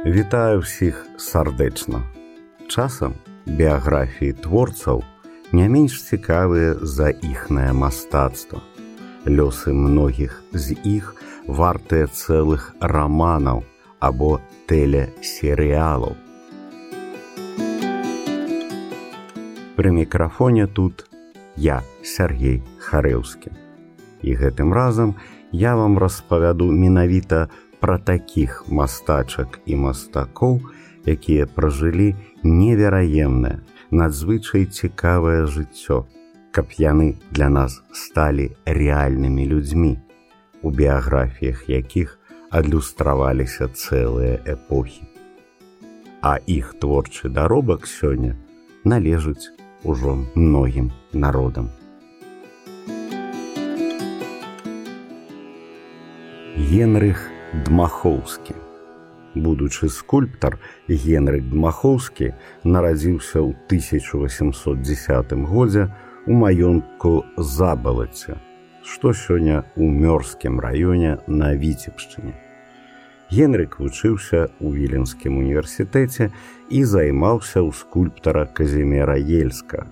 Вітаю ўсіх сардэчна. Часам біяграфіі творцаў не менш цікавыя за іхнае мастацтва. Лёсы многіх з іх вартыя цэлых раманаў або тэлесерыялаў. Пры мікрафоне тут я Сергей Харэўскі. І гэтым разам я вам распавяду менавіта пра такіх мастачак і мастакоў, якія пражылі невераемнае, надзвычай цікавае жыццё, каб яны для нас сталі рэальнымі людзьмі, у біяграфіях якіх адлюстраваліся цэлыя эпохі. А іх творчы даробак сёння належыць ужо многім народам. Генрых Дмахоўскі. Будучы скульптар Генрык Дмахоўскі нарадзіўся ў 1810 годзе у маёнтку забалаце, што сёння ў мёрзкім раёне на віцебшчыне. Генрык вучыўся ў віленскім універсітэце і займаўся ў скульптара Казімера Ельска.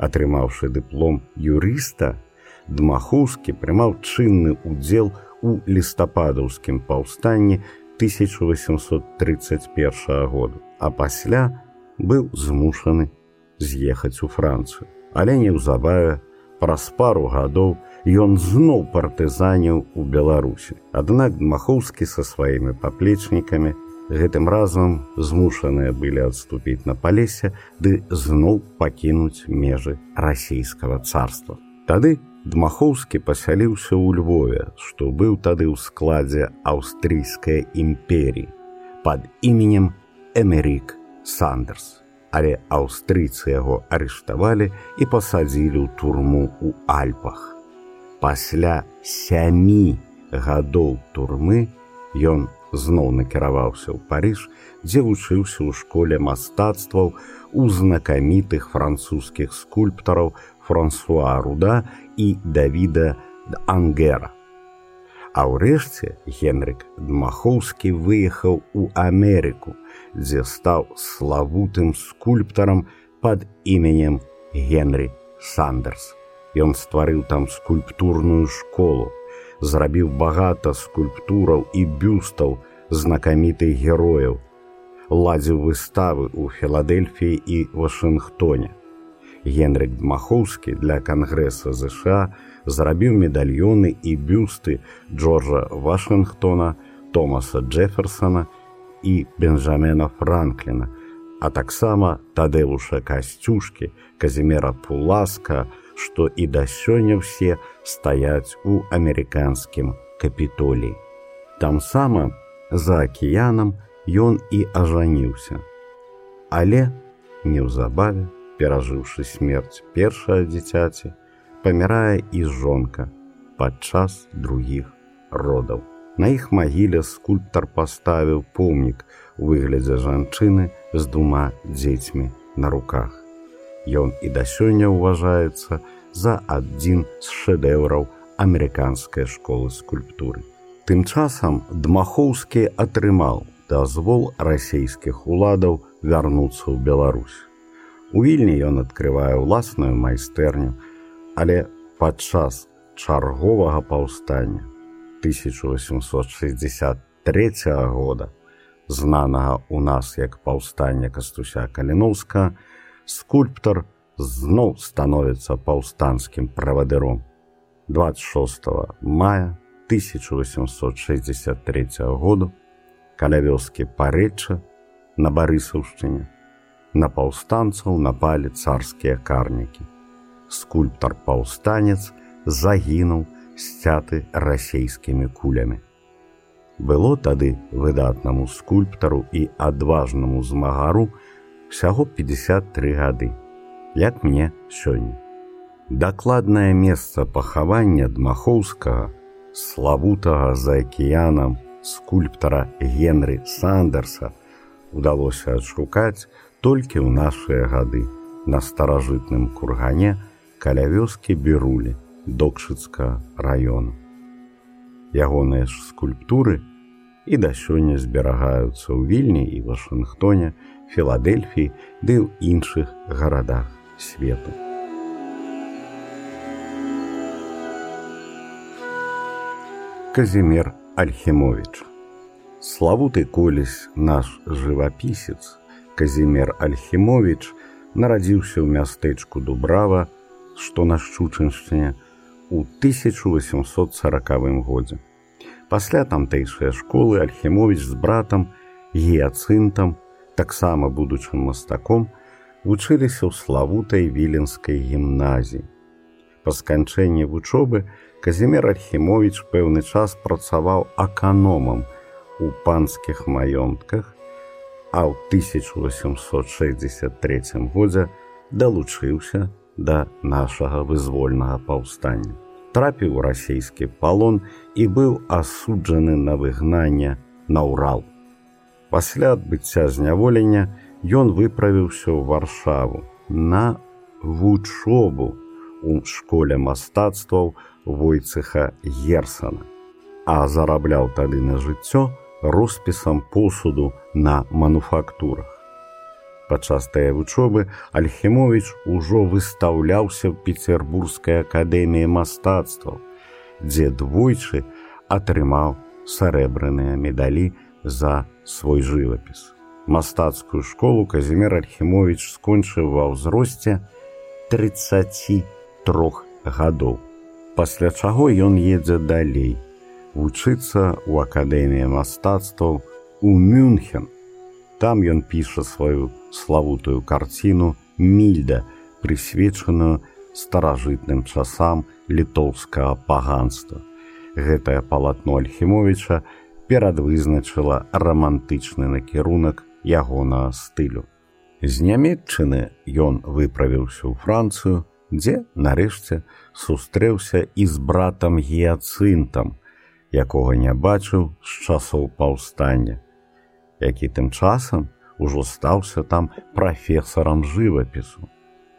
Атрымаўшы дыплом юрыста, Дмахоўскі прымаў чынны ўдзел у лістападаўскім паўстанні 1831 году, а пасля быў змушаны з'ехаць у Францыю. Але неўзабаве праз пару гадоў ён зноў партызаніў у Беларусі. Аднак Махоўскі са сваімі паплечнікамі гэтым разам змушаныя былі адступіць на палесе ды зноў пакінуць межы расійскага царства. Тады Дмахоўскі пасяліўся ў Львове, што быў тады ў складзе аўстрыйскай імперіі пад іменем Эмерік Сандерс. Але аўстрыйцы яго арыштавалі і пасадзілі ў турму ў Альпах. Пасля сямі гадоў турмы ён зноў накіраваўся ў Парыж, дзе вучыўся ў школе мастацтваў у знакамітых французскіх скульптараў Франсуа Руда і Давіда Ангера. А ўрэшце Генрык Дмахоўскі выехаў у Амерыку, дзе стаў славутым скульптарам пад іменем Генры Сандерс. Ён стварыў там скульптурную школу, зрабіў багата скульптураў і бюстаў знакамітых герояў, ладзіў выставы ў Філадельфіі і Вашынгтоне. Генрык Дмахоўскі для кангрэса ЗША зрабіў медальёны і бюсты Джорджа Вашынгтона, Томаса Джефферсона і Бенджамена Франкліна, а таксама тадэвуша касцюшкі, казімера Пуласка, што і да сёння ўсе стаяць у амерыканскім капітолі. Там сама за акіянам ён і ажаніўся. Але неўзабаве перажыўшы смерць першае дзіцяці, памірае і жонка падчас другіх родаў. На іх магіле скульптар паставіў помнік у выглядзе жанчыны з двума дзецьмі на руках. Ён і да сёння ўважаецца за адзін з шэдэўраў амерыканскай школы скульптуры. Тым часам Дмахоўскі атрымаў дазвол расійскіх уладаў вярнуцца ў Беларусь. У вільні ён адкрывае ўласную майстэрню, але падчас чарговага паўстання 1863 года, знанага ў нас як паўстання кастуся Каліноўска, скульптар зноў становіцца паўстанцкім правадыром. 26 мая 1863 году каля вёскі парэча на барысаўшчыне на паўстанцаў напалі царскія карнікі. Скульптар паўстанец загінуў сцяты расейскімі кулямі. Было тады выдатнаму скульптару і адважнаму змагару всяго 53 гады, як мне сёння. Дакладнае месца пахавання дмахоўскага, славутага за акіянам скульптара Генры Сандерса удалося адшукаць толькі ў нашыя гады на старажытным кургане каля вёскі берулі докшыцка раёну. Ягоныя ж скульптуры і да сёння зберагаюцца ў вільні і Вашынгтоне, Філадельфіі ды ў іншых гарадах свету. Казімер Альхімович. Славуты колісь наш жывапісец Казімер Альхімович нарадзіўся ў мястэчку Дубрава, што на шчучыншчыне у 1840 годзе. Пасля тамтэйшай школы Альхімович з братам геацынтам, таксама будучым мастаком, вучыліся ў славутай віленскай гімназіі. Па сканчэнні вучобы Казімер Альхімович пэўны час працаваў аканомам у панскіх маёнтках, а ў 1863 годзе далучыўся да нашага вызвольнага паўстання. Трапіў у расійскі палон і быў асуджаны на выгнанне на ўрал. Пасля адбыцця зняволення ён выправіўся ў варшаву на вучобу у школе мастацтваў войцеха герсана, а зарабляў тады на жыццё роспісам посуду на мануфактурах. Падчас тае вучобы Альхімович ужо выстаўляўся ў петербургскай акадэміі мастацтваў, дзе двойчы атрымаў сарэбраныя медалі за свой жывапіс. Мастацкую школу Казімер Альхімович скончыў ва ўзросце 33 гадоў. Пасля чаго ён едзе далей, вучыцца ў акадэміі мастацтваў у Мюнхен, Там ён піша сваю славутую карціну мільда, прысвечаную старажытным часам літоўскага паганства. Гэтае палатно Альхімовіча перадвызначыла рамантычны накірунак ягонага стылю. З нямметчыны ён выправіўся ў Францыю, дзе нарэшце сустрэўся і з братам геацынтам, якога не бачыў з часоў паўстання які тым часам ужо стаўся там прафесарам жывапісу.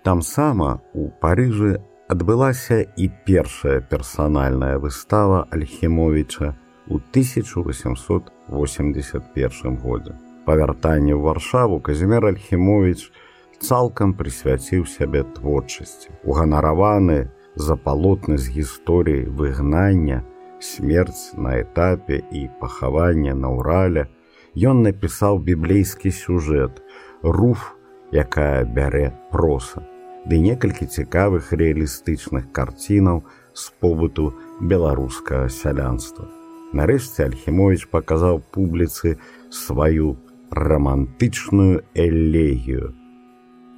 Там сама у Паыжы адбылася і першая персанальная выстава Альхімовіча ў 1881 годзе. Па вяртанні ў варшаву Казімер Альхімович цалкам прысвяціў сябе творчасці. Уганараваны за палотны з гісторыі выгнання, смерць на этапе і пахавання на ўрале, ён напісаў біблейскі сюжэт руф якая бярэ проса ды некалькі цікавых рэалістычных карцінаў з побыту беларускага сялянства. Нарэшце альхімович паказаў публіцы сваю романтычную элегію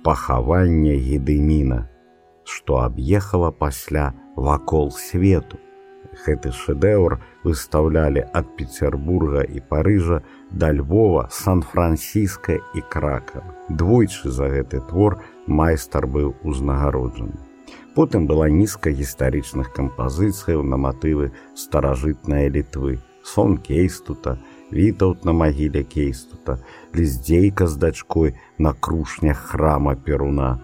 пахаванне гедыміна што аб'ехала пасля вакол свету гэты шэдэўр выстаўлялі ад петербурга і парыжа да Львова, Сан-Францісска і крака. Двойчы за гэты твор майстар быў узнагароджаны. Потым была нізка гістарычных кампазіцыяў на матывы старажытнай літвы, сон кейстута, вітаут на магіле кейстута, ліздзейка з дачкой на крушнях храма перуна,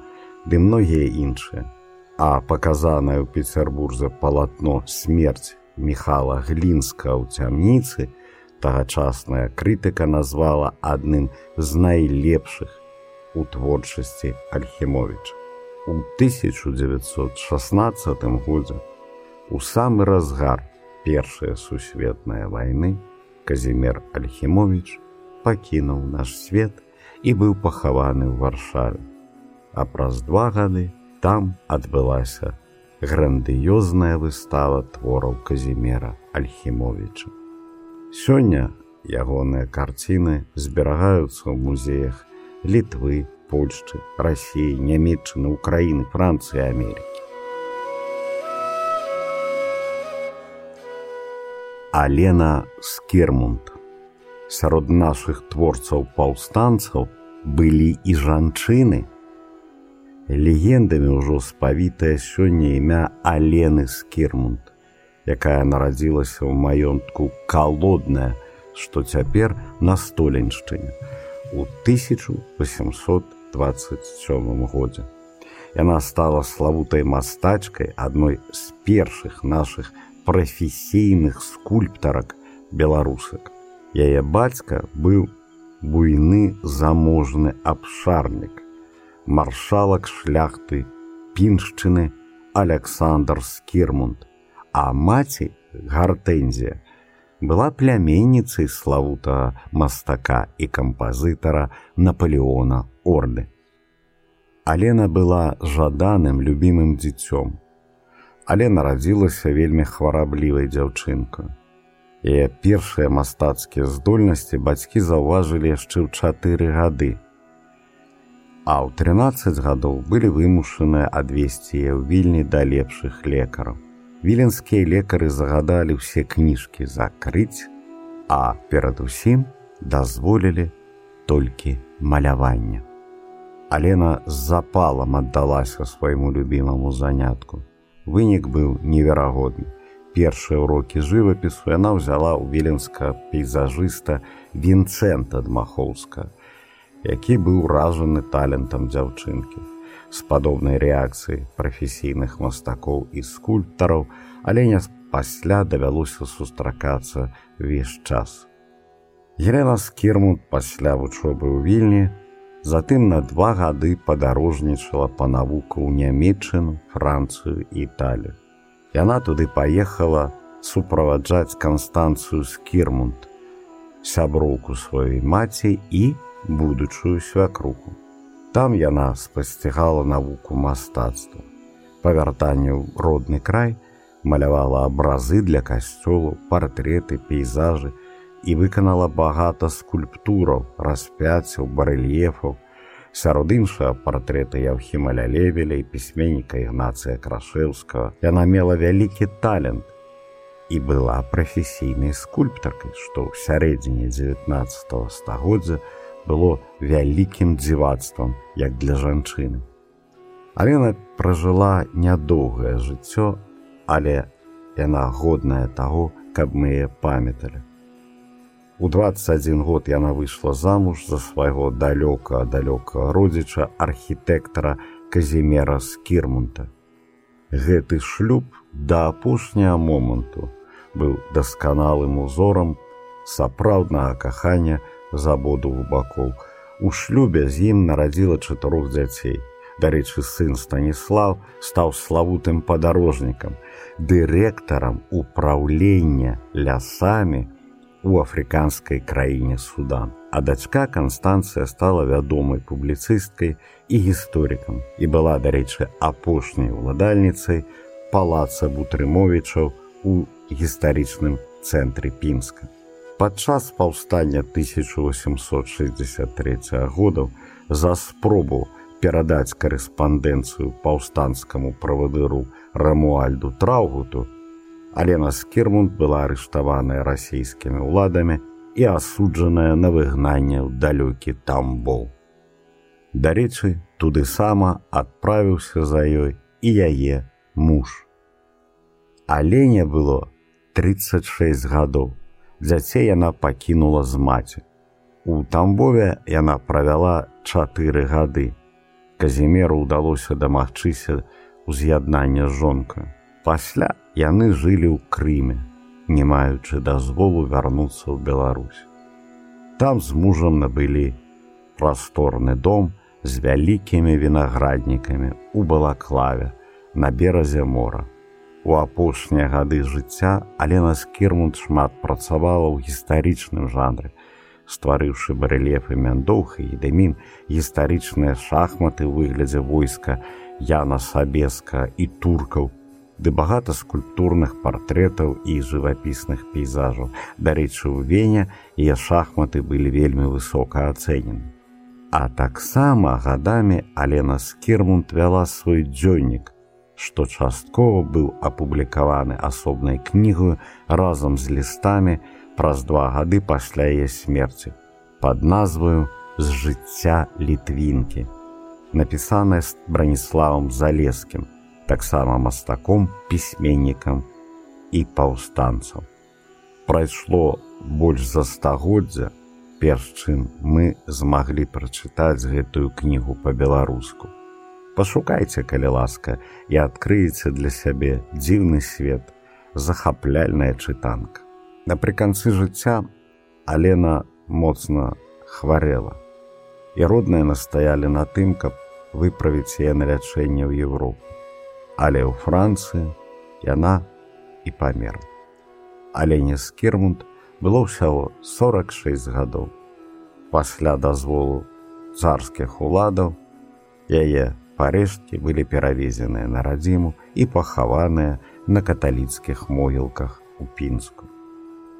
ды многія іншыя. А паказанае ў Петербурзе палатно смерць Михала Глінска ў цямніцы, тагачасная крытыка назвала адным з найлепшых у творчасці Альхімовіча. У 1916 годзе у самы разгар першая сусветная вайны Казімер Альхімович пакінуў наш свет і быў пахаваны ў варшаве. А праз два гады там адбылася грандыёзная выстава твораў Казімера Альхімовіча. Сёння ягоныя карціны зберагаюцца ў музеях літвы, Польшчы, рассіі, нямметчыны, Украіны, Францыі, Амерыкі. Алена Скермунд. Сярод нашых творцаў паўстанцаў былі і жанчыны. Легендамі ўжо спавітае сёння імя Алены Скермунд якая нарадзілася ў маёнтку калодная, што цяпер на столеньшчыне у 1827 годзе. Яна стала славутай мастачкай адной з першых нашых прафесійных скульптарак беларусак. Яе бацька быў буйны заможны абшарнік, маршалак шляхты піншчыны Александр Скірмунд, а маці Гартэнзія была пляменніцай славутага мастака і кампазітара Наполеона Орды. Алена была жаданым любімым дзіцём, але нарадзілася вельмі хвараблівай дзяўчынкаю. Яе першыя мастацкія здольнасці бацькі заўважылі яшчэ ў чатыры гады. А ў 13 гадоў былі вымушаныя адвесці ў вільні да лепшых лекараў. Віленскія лекары загадалі ўсе кніжкі закрыць, а перадусім дазволілі толькі маляванне. Алена з запалам аддалася свайму любімаму занятку. Вынік быў неверагодны. Першыя ўрокі жывапісу яна ўзяла ў віленска пейзажыста Вінцэнта Дмахоўска, які быў ражаны талентам дзяўчынкі з падобнай рэакцыі прафесійных мастакоў і скульптараў, але не пасля давялося сустракацца ўвесь час. Елена Скірмут пасля вучобы ў вільні, затым на два гады падарожнічала па навуку ў нямметчыну, францыю і італію. Яна туды паехала суправаджаць канстанцыю Скірмунд, сяброўку сваёй маці і будучую свякруку. Там яна спасцігала навуку мастацтва. Па вяртанню ў родны край малявала абразы для касцёлу, партреты, пейзажы і выканала багата скульптураў, распяццяў, барэльефаў, сярод іншага партрэты Яўхіма Лялевеля і пісьменніка Ігнацыя Крашеўскага. Яна мела вялікі талент і была прафесійнай скульптаркай, што ў сярэдзіне 19 стагоддзя, было вялікім дзівацтвам як для жанчыны. Алена пражыла нядоўгае жыццё, але яна годная таго, каб мы яе памяталі. У 21 год яна выйшла замуж за свайго далёка далёка родзіча архітэктара Казімера Скірмунта. Гэты шлюб да апошняга моманту быў дасканалым узорам сапраўднага кахання, з абодвух бакоў. У шлюбе з ім нарадзіла чатырох дзяцей. Дарэчы, сын Станіслав стаў славутым падарожнікам, дырэктарам упраўлення лясамі у афрыканскай краіне Судан. А дачка Канстанцыя стала вядомай публіцысткай і гісторыкам і была, дарэчы, апошняй уладальніцай палаца Бутрымовічаў у гістарычным цэнтры пінска. Падчас паўстання 1863 годаў за спробу перадаць карэспандэнцыю паўстанцкаму правадыру Рамуальду Траўгуту, Алена Скірмунд была арыштаваная расійскімі ўладамі і асуджаная на выгнанне ў далёкі тамбол. Дарэчы, туды сама адправіўся за ёй і яе муж. Алене было 36 гадоў дзяцей яна пакінула з маці. У тамбове яна правяла чатыры гады. Казімеру ўдалося дамагчыся уз'яднання жонка. Пасля яны жылі ў крыме, не маючы дазволу вярнуцца ў Беларусь. Там з мужам набылі прасторны дом з вялікімі вінаграднікамі у балаклаве на беразе мора. У апошнія гады жыцця Алена Скірмунд шмат працавала ў гістарычным жанры, стварыўшы барэлефы мяндоўха і дэмін гістарычныя шахматы ў выглядзе войска Яна Сабеска і туркаў, ды багата скульптурных партрэтаў і жывапісных пейзажаў. Дарэчы, у веня яе шахматы былі вельмі высока ацэнены. А таксама гадамі Алена Скірмунд вяла свой дзённік, што часткова быў апублікаваны асобнай кнігаю разам з лістамі праз два гады пасля яе смерці под назваю з жыцця літвінкі напісаная з браніславам залескім таксама мастаком пісьменнікам і паўстанцам. Прайшло больш за стагоддзя перш чым мы змаглі прачытаць гэтую кнігу па-беларуску пашукайце калі ласка і адкрыеце для сябе дзіўны свет захапляльная чытанка напрыканцы жыцця Алена моцна хварэла. І родныя настаялі на тым, каб выправіць яе на лячэнне ў Европу. Але ў Францыі яна і памерла. Алене Скірмунд было ўсяго 46 гадоў. Пасля дазволу царскіх уладаў яе парэшткі былі перавезеныя на радзіму і пахаваныя на каталіцкіх могілках у пінску.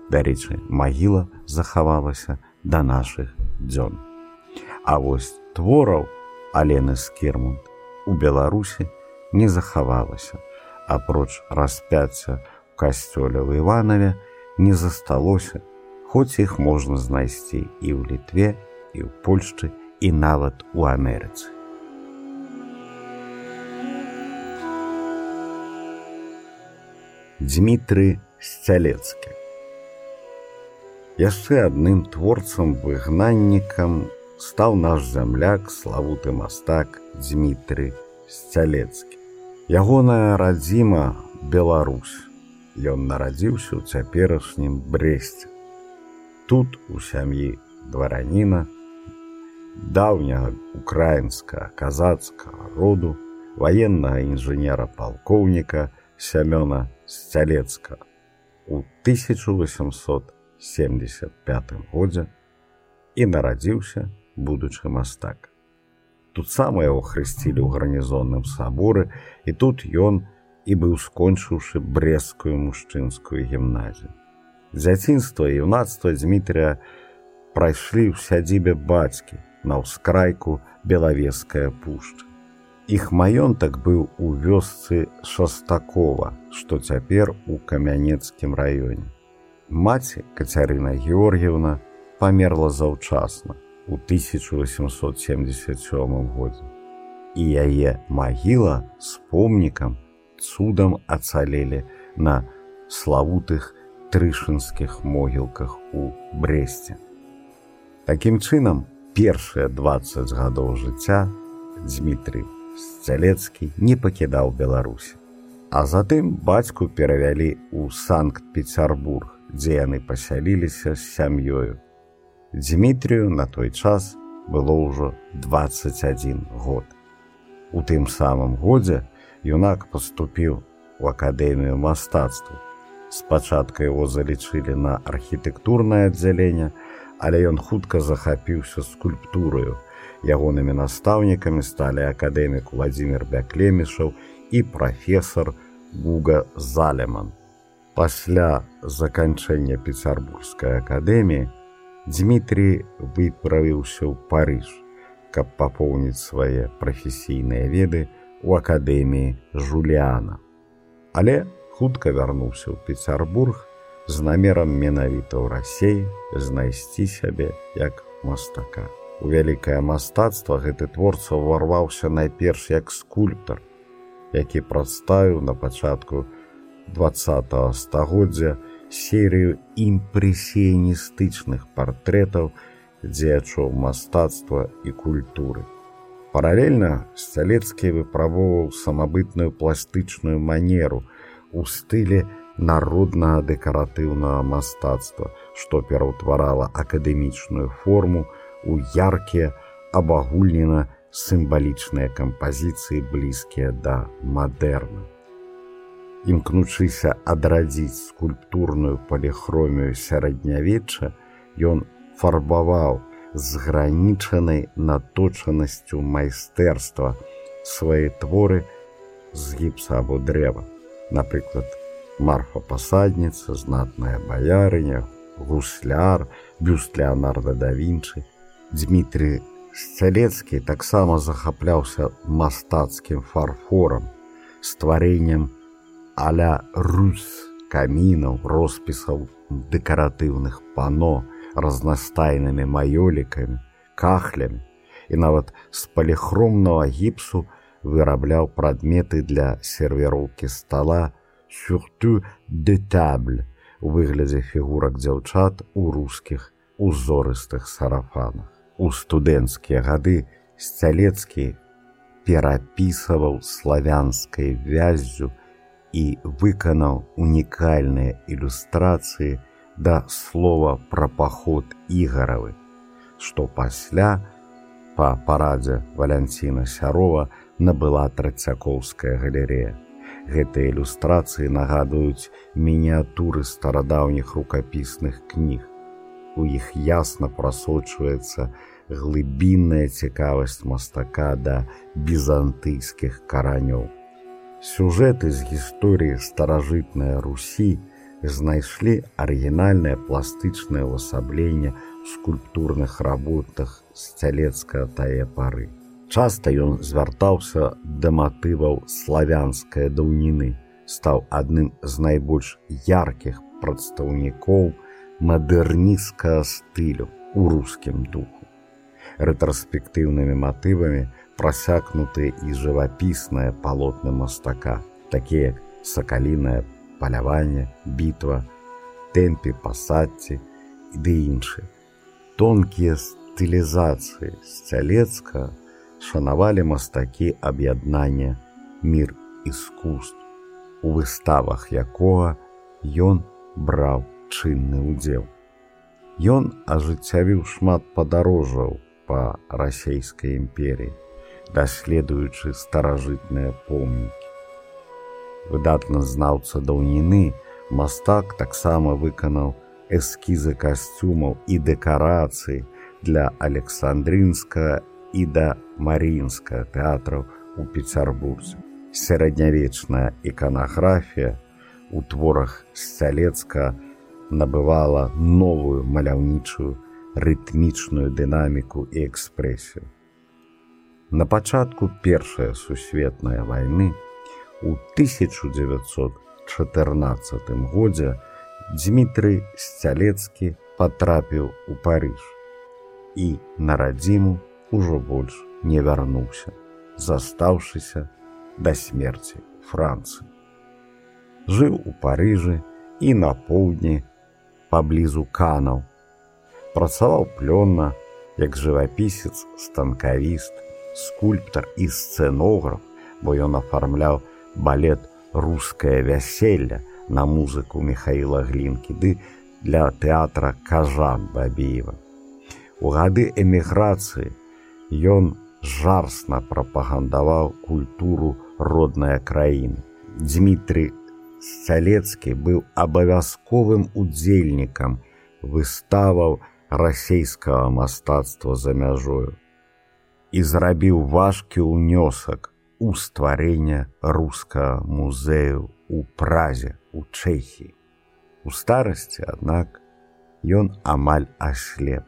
Дарэчы, магіла захавалася да нашых дзён. А вось твораў Алены Скірмунд у Беларусі не захавалася, апроч распяцця у касцёля ў Іванаве не засталося, хоць іх можна знайсці і ў літве, і ў Польшчы і нават у Амерыцы. Дмітрый Сцялецкі Яшчэ адным творцам выгнаннікам стаў наш зямляк славуты мастак Дмітрый Сцялецкі. Ягоная радзіма Беларусь. Ён нарадзіўся ў цяперашнім брэсце. Тут у сям'і двараніна, даўняга украінска казацкага роду, ваеннага інжынера палкоўніка Сямёна Сцялецка у 1800 75 годзе і нарадзіўся будучы мастак. Тут сам яго хрысцілі ў гарнізонным саборы і тут ён і быў скончыўшы брэскую мужчынскую гімназію. Дзяцінства і юнацтва Дмітрия прайшлі ў сядзібе бацькі на ўскрайку белавеская пушча. Іх маёнтак быў у вёсцы шастакова, што цяпер у камянецкім раёне. Маці Кацярына Георгіевна памерла заўчасна у 1877 годзе. І яе магіла з помнікам цудам ацалелі на славутых трышынскіх могілках у Бресце. Такім чынам, першыя 20 гадоў жыцця Дмітрый Сцялецкі не пакідаў Беларусі. А затым бацьку перавялі ў Санкт-Петербург дзе яны пасяліліся з сям'ёю. Дмітрію на той час было ўжо 21 год. У тым самым годзе юнак паступіў у акадэмію мастацтва. Спачатку яго залічылі на архітэктурнае аддзяленне, але ён хутка захапіўся скульптураю. Ягонымі настаўнікамі сталі акадэмік Владзімир Бяклемішаў і прафесор Гуга Залеман. Пасля заканчэння пецярбургскай акадэміі Дмітрий выправіўся ў Парыж, каб папоўніць свае прафесійныя веды ў акадэміі Жуліана. Але хутка вярнуўся ў Пецярбург з намерам менавіта ў рассеі знайсці сябе як мастака. У вялікае мастацтва гэты творца ўварваўся найперш як скульптар, які прадставіў на пачатку 20 стагоддзя серыю імпрэсіяністычных партрэтаў дзеячоў мастацтва і культуры. Паралельна сцялецкі выправоўваў самабытную пластычную манеру у стылі народнага дэкаратыўнага мастацтва, што пераўтварала акадэмічную форму у яркія абагульнена сімвалічныя кампазіцыі блізкія да мадэрна імкнучыся адрадзіць скульптурную паліхромію сярэднявечча, ён фарбаваў з гранічанай наточанасцю майстэрства свае творы з гіпса або дрэва. Напрыклад, марфапасадніца, знатная баярыня, гусляр, бюст Леонарда да Вінчы, Дмітрий Сцялецкі таксама захапляўся мастацкім фарфорам, стварэннем аля рус камінаў роспісаў дэкаратыўных пано разнастайнымі маёлікамі кахлямі і нават з паліхромнага гіпсу вырабляў прадметы для сервіроўкі стола сюрту дэтабль у выглядзе фігурак дзяўчат у рускіх узорыстых сарафанах у студэнцкія гады сцялецкі перапісаваў славянскай вяззю і выканаў унікальныя ілюстрацыі да слова пра паход ігаравы, што пасля па парадзе валянціна сярова набыла трацякоўская галерея. Гэтыя ілюстрацыі нагадваюць мініатуры старадаўніх рукапісных кніг. У іх ясна прасочваецца глыбінная цікавасць мастака да бізантыйскіх каранёў. Сюжэты з гісторыі старажытнай Русі знайшлі арыгінальнае пластычнае ўвасабленне скульптурных работах сцялецка тае пары. Часта ён звяртаўся да матываў славянскай даўніны, стаў адным з найбольш яркіх прадстаўнікоў мадэрнісцкага стылю у рускім духу. Рэтраспектыўнымі матывамі прасякнутыя і жывапісныя палотны мастака, такія як сакалінае паляванне, бітва, тэмпе пасадці і ды іншыя. Тонкія стылізацыі сцялецка, шанавалі мастакі аб'яднання мір іскусств, у выставах якога ён браў чынны ўдзел. Ён ажыццявіў шмат падарожаў па расійскай імперіі, даследуючы старажытныя помнікі. Выдатна знаўца даўніны мастак таксама выканаў эскізы касцюмаў і дэкарацыі для александрынска і да марінска тэатраў у пецярбурзе. Сярэднявечная іканаграфія у творах сцялецка набывала новую маляўнічую рытмічную дынаміку і экспрэсію. На пачатку першая сусветная вайны у 1914 годзе Дмітрый сцялецкі патрапіў у Парыж і на радзіму ужо больш не вярнуўся, застаўшыся да смерці Францыі. Жыў у Парыжы і на поўдні паблізу канаў. Працаваў плённа, як жывапісец, станкавіст, скульптар і сцэнограф, бо ён афармляў балет рускае вяселля на музыку Михаіла Глінкі ды для тэатра кажан Бабіева. У гады эміграцыі Ён жарсна прапагандаваў культуру роднай краіны. Дмітрый Сцялецкі быў абавязковым удзельнікам выставаў расійскага мастацтва за мяжою і зрабіў важкі ўнёсак у стварэння рускага музею у празе у Чэхі. У старасці, аднак, ён амаль аслеп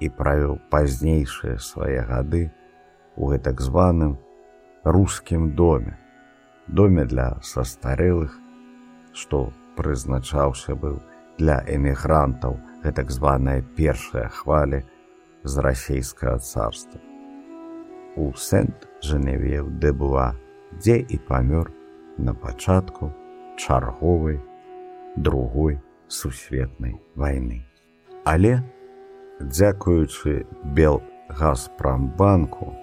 і правіў пазнейшыя свае гады у гэтак званым рускім доме, доме для састарэлых, што прызначаўся быў для эмігрантаў гэтак званая першая хваля з расійскага царства. У сент Жэневеў дэбуа, дзе і памёр на пачатку чарговай другой сусветнай вайны. Але дзякуючы белгазпрамбанку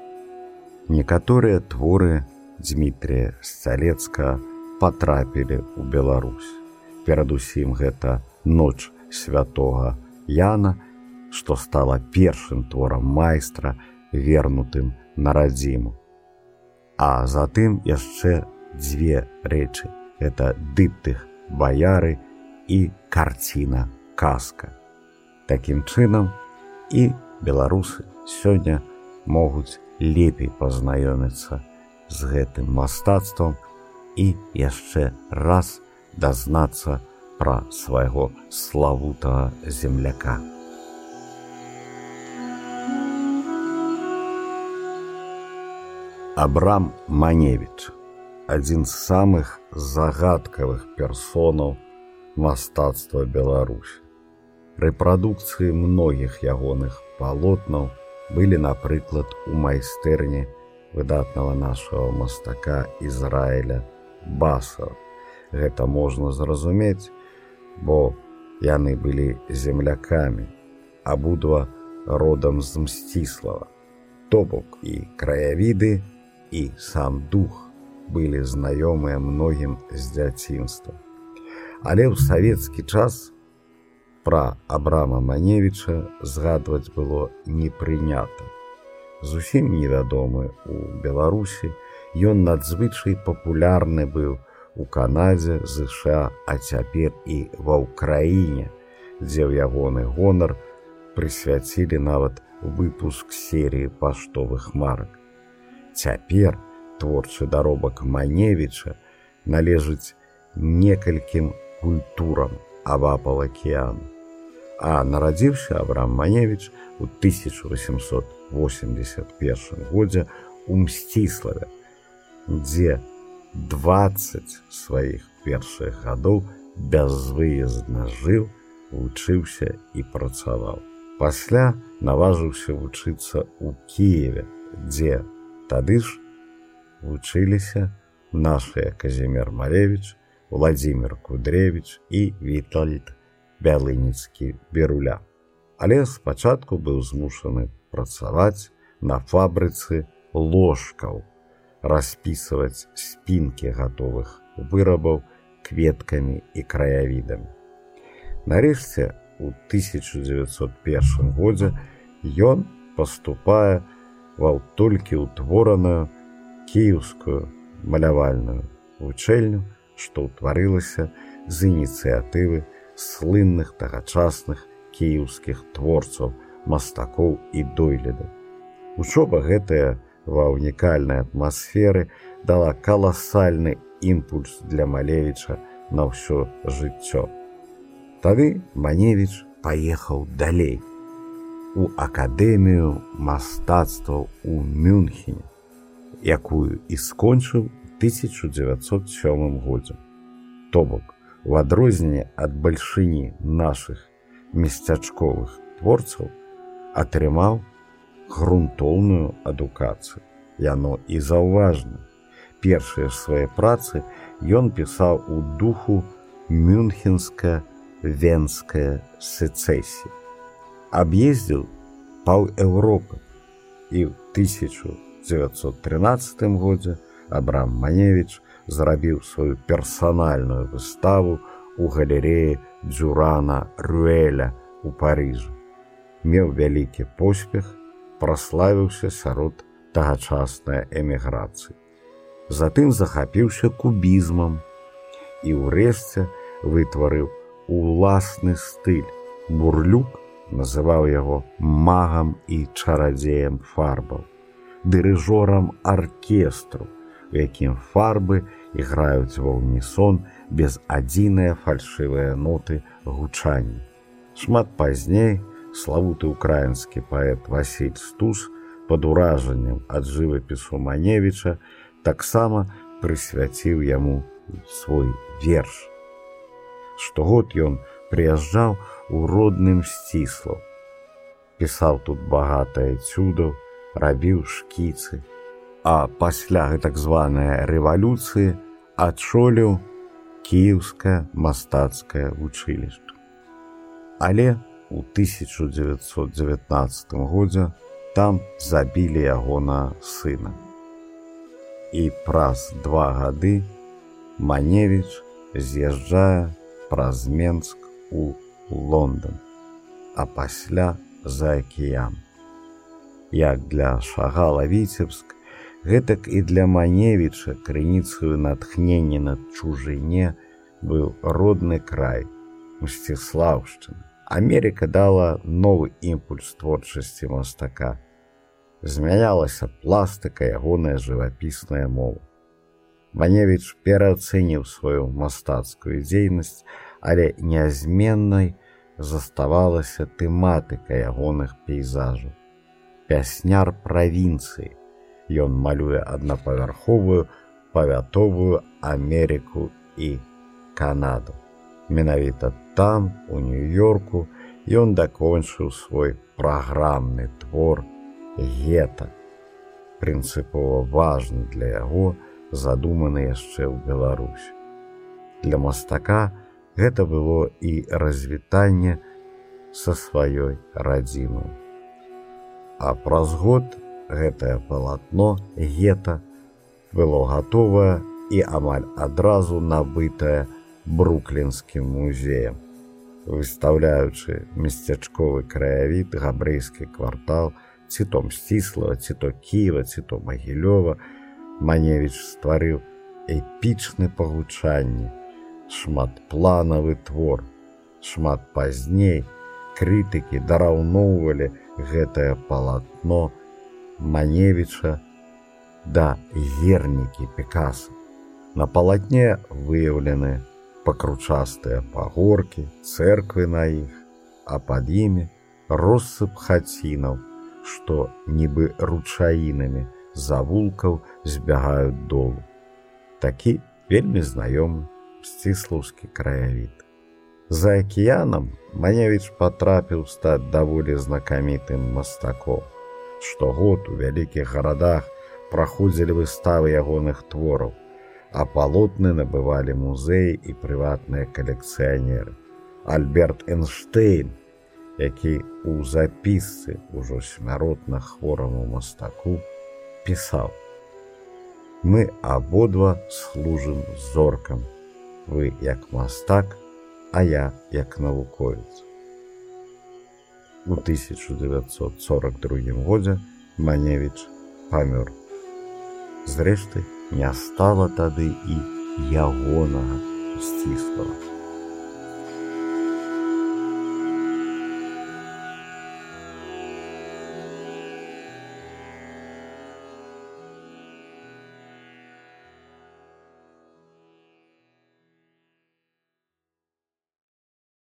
некаторыя творы Дмітрия сцялецка патрапілі ў Беларусь. Перадусім гэта ноч святого Яна, што стала першым творам майстра вернутым на радзіму. А затым яшчэ дзве рэчы: это дыптых баяры і карціна казка. Такім чынам, і беларусы сёння могуць лепей пазнаёміцца з гэтым мастацтвам і яшчэ раз дазнацца пра свайго славутага земляка. Абрам Маневіч, адзін з самых загадкавых персонаў мастацтва Беларусі. Рэпрадукцыі многіх ягоных палотнаў былі, напрыклад, у майстэрні выдатнага нашага мастака Ізраіля Баса. Гэта можна зразумець, бо яны былі землякамі, абудва родам з мсціслава. То бок і краявіды і сам дух былі знаёмыя многім з дзяцінства. Але ў савецкі час пра абрама маневіча згадваць было не прынята зусім невядомы у беларусі. Ён надзвычай папулярны быў у канадзе ЗША а цяпер і ва ўкраіне дзе ў ягоны гонар прысвяцілі нават выпуск серыі паштовых марак цяпер творчы даробак маневіча належыць некалькім культурам абапал акеану а нарадзіўся абрам маневіч у 1881 годзе у мсціславе дзе 20 сваіх першых гадоў бязвыездна жыў вучыўся і працаваў пасля наважыўся вучыцца ў кіеве дзе тады ж вучыліся нашыя казімер малевич владимир кудревич і вітальд бялыніцкі беруля але спачатку быў змушаны працаваць на фабрыцы ложкаў распісваць спінкі гатовых вырабаў кветкамі і краявідамі. Нарэшце у 1901 годзе ён паступае ва толькі ўтвораную кіеўскую малявальную вучэльню, што ўтварылася з ініцыятывы слынных тагачасных кіеўскіх творцаў, мастакоў і дойлідаў. Учоба гэтая ва ўнікальнай атмасферы дала каласальны імпульс для малевіча на ўсё жыццё. Тады Маневіч паехаў далей у акадэмію мастацтваў у Мюнхене, якую і скончыў 1907 годзе. То бок, у адрозненне ад бальшыні нашых месцячковых творцаў атрымаў грунтоўную адукацыю. Яно і заўважна. Першыя свае працы ён пісаў у духу мюнхенская венская сецесія. Аб'ездзіў паў Еўропы і ў 1913 годзе Абрам Маневіч зрабіў сваю персанальную выставу у галерэі Дзюрана Руэля у Парыжы. Меў вялікі поспех праславіўся сярод тагачаснай эміграцыі. Затым захапіўся кубізмам і ўрэшце вытварыў уласны стыль. Бурлюк называў яго магам і чарадзеем фарбаў, дырыжорам аркестру, у якім фарбы іграюць ва ўнісон без адзіныя фальшывыя ноты гучання. Шмат пазней, славуты украінскі паэт Васіль Стус пад уражаннем ад жывапісу Маневіча таксама прысвяціў яму свой верш. Штогод ён прыязджаў у родным сціслаў. Пісаў тут багатае цюдаў, рабіў шкіцы, а пасля так званая рэвалюцыі адчоліў кіеўскае мастацкае вучылішча. Але у 1919 годзе там забілі ягона сына. І праз два гады Маневіч з'язджае праз Менск у Лондон, а пасля за акіян. Як для шагала Віцебск, гэтак і для Маневіча крыніцаю натхнення над чужыне быў родны край Мсціслаўшчыны. Америка дала новы імпульс творчасці мастака. Змянялася пластыка ягоная жывапісная мова. Маневіч пераацэніў сваю мастацкую дзейнасць, але нязменнай заставалася тэматыка ягоных пейзажаў. Пясняр правінцыі. Ён малюе аднапавярховую павятовую Амерыку і Канаду. Менавіта там, у нью-йорку, ён дакончыў свой праграмны твор гета. Прынцыпова важны для яго задуманы яшчэ ў Беларусь. Для мастака гэта было і развітанне са сваёй радзімай. А праз год гэтае палатно гета было гатовае і амаль адразу набытае бруклінскім музеем. выстаўляючы месцячковы краявід габрэйскі квартал ці то мсціслава ці то кіева ці то магілёва маневіч стварыў эпічны пагучанні шматпланавы твор шмат пазней крытыкі дараўноўвалі гэтае палатно маневіча да гернікі пекаса на палатне выяўлены пакручастыя пагоркі, церквы на іх, а пад імі россып хацінаў, што нібы ручаінамі завулкаў збягаюць долу. Такі вельмі знаёмы сціслаўскі краявід. За акіянам Маневіч патрапіў стаць даволі знакамітым мастаком. Штогод у вялікіх гарадах праходзілі выставы ягоных твораў, а палотны набывалі музеі і прыватныя калекцыянеры. Альберт Эйнштейн, які у запісцы ўжо смяротна хвораму мастаку пісаў: Мы абодва служым зоркам. Вы як мастак, а я як навуковец. У 1942 годзе Маневіч памёр. Зрэшты, не стала тады і ягонага сціслава.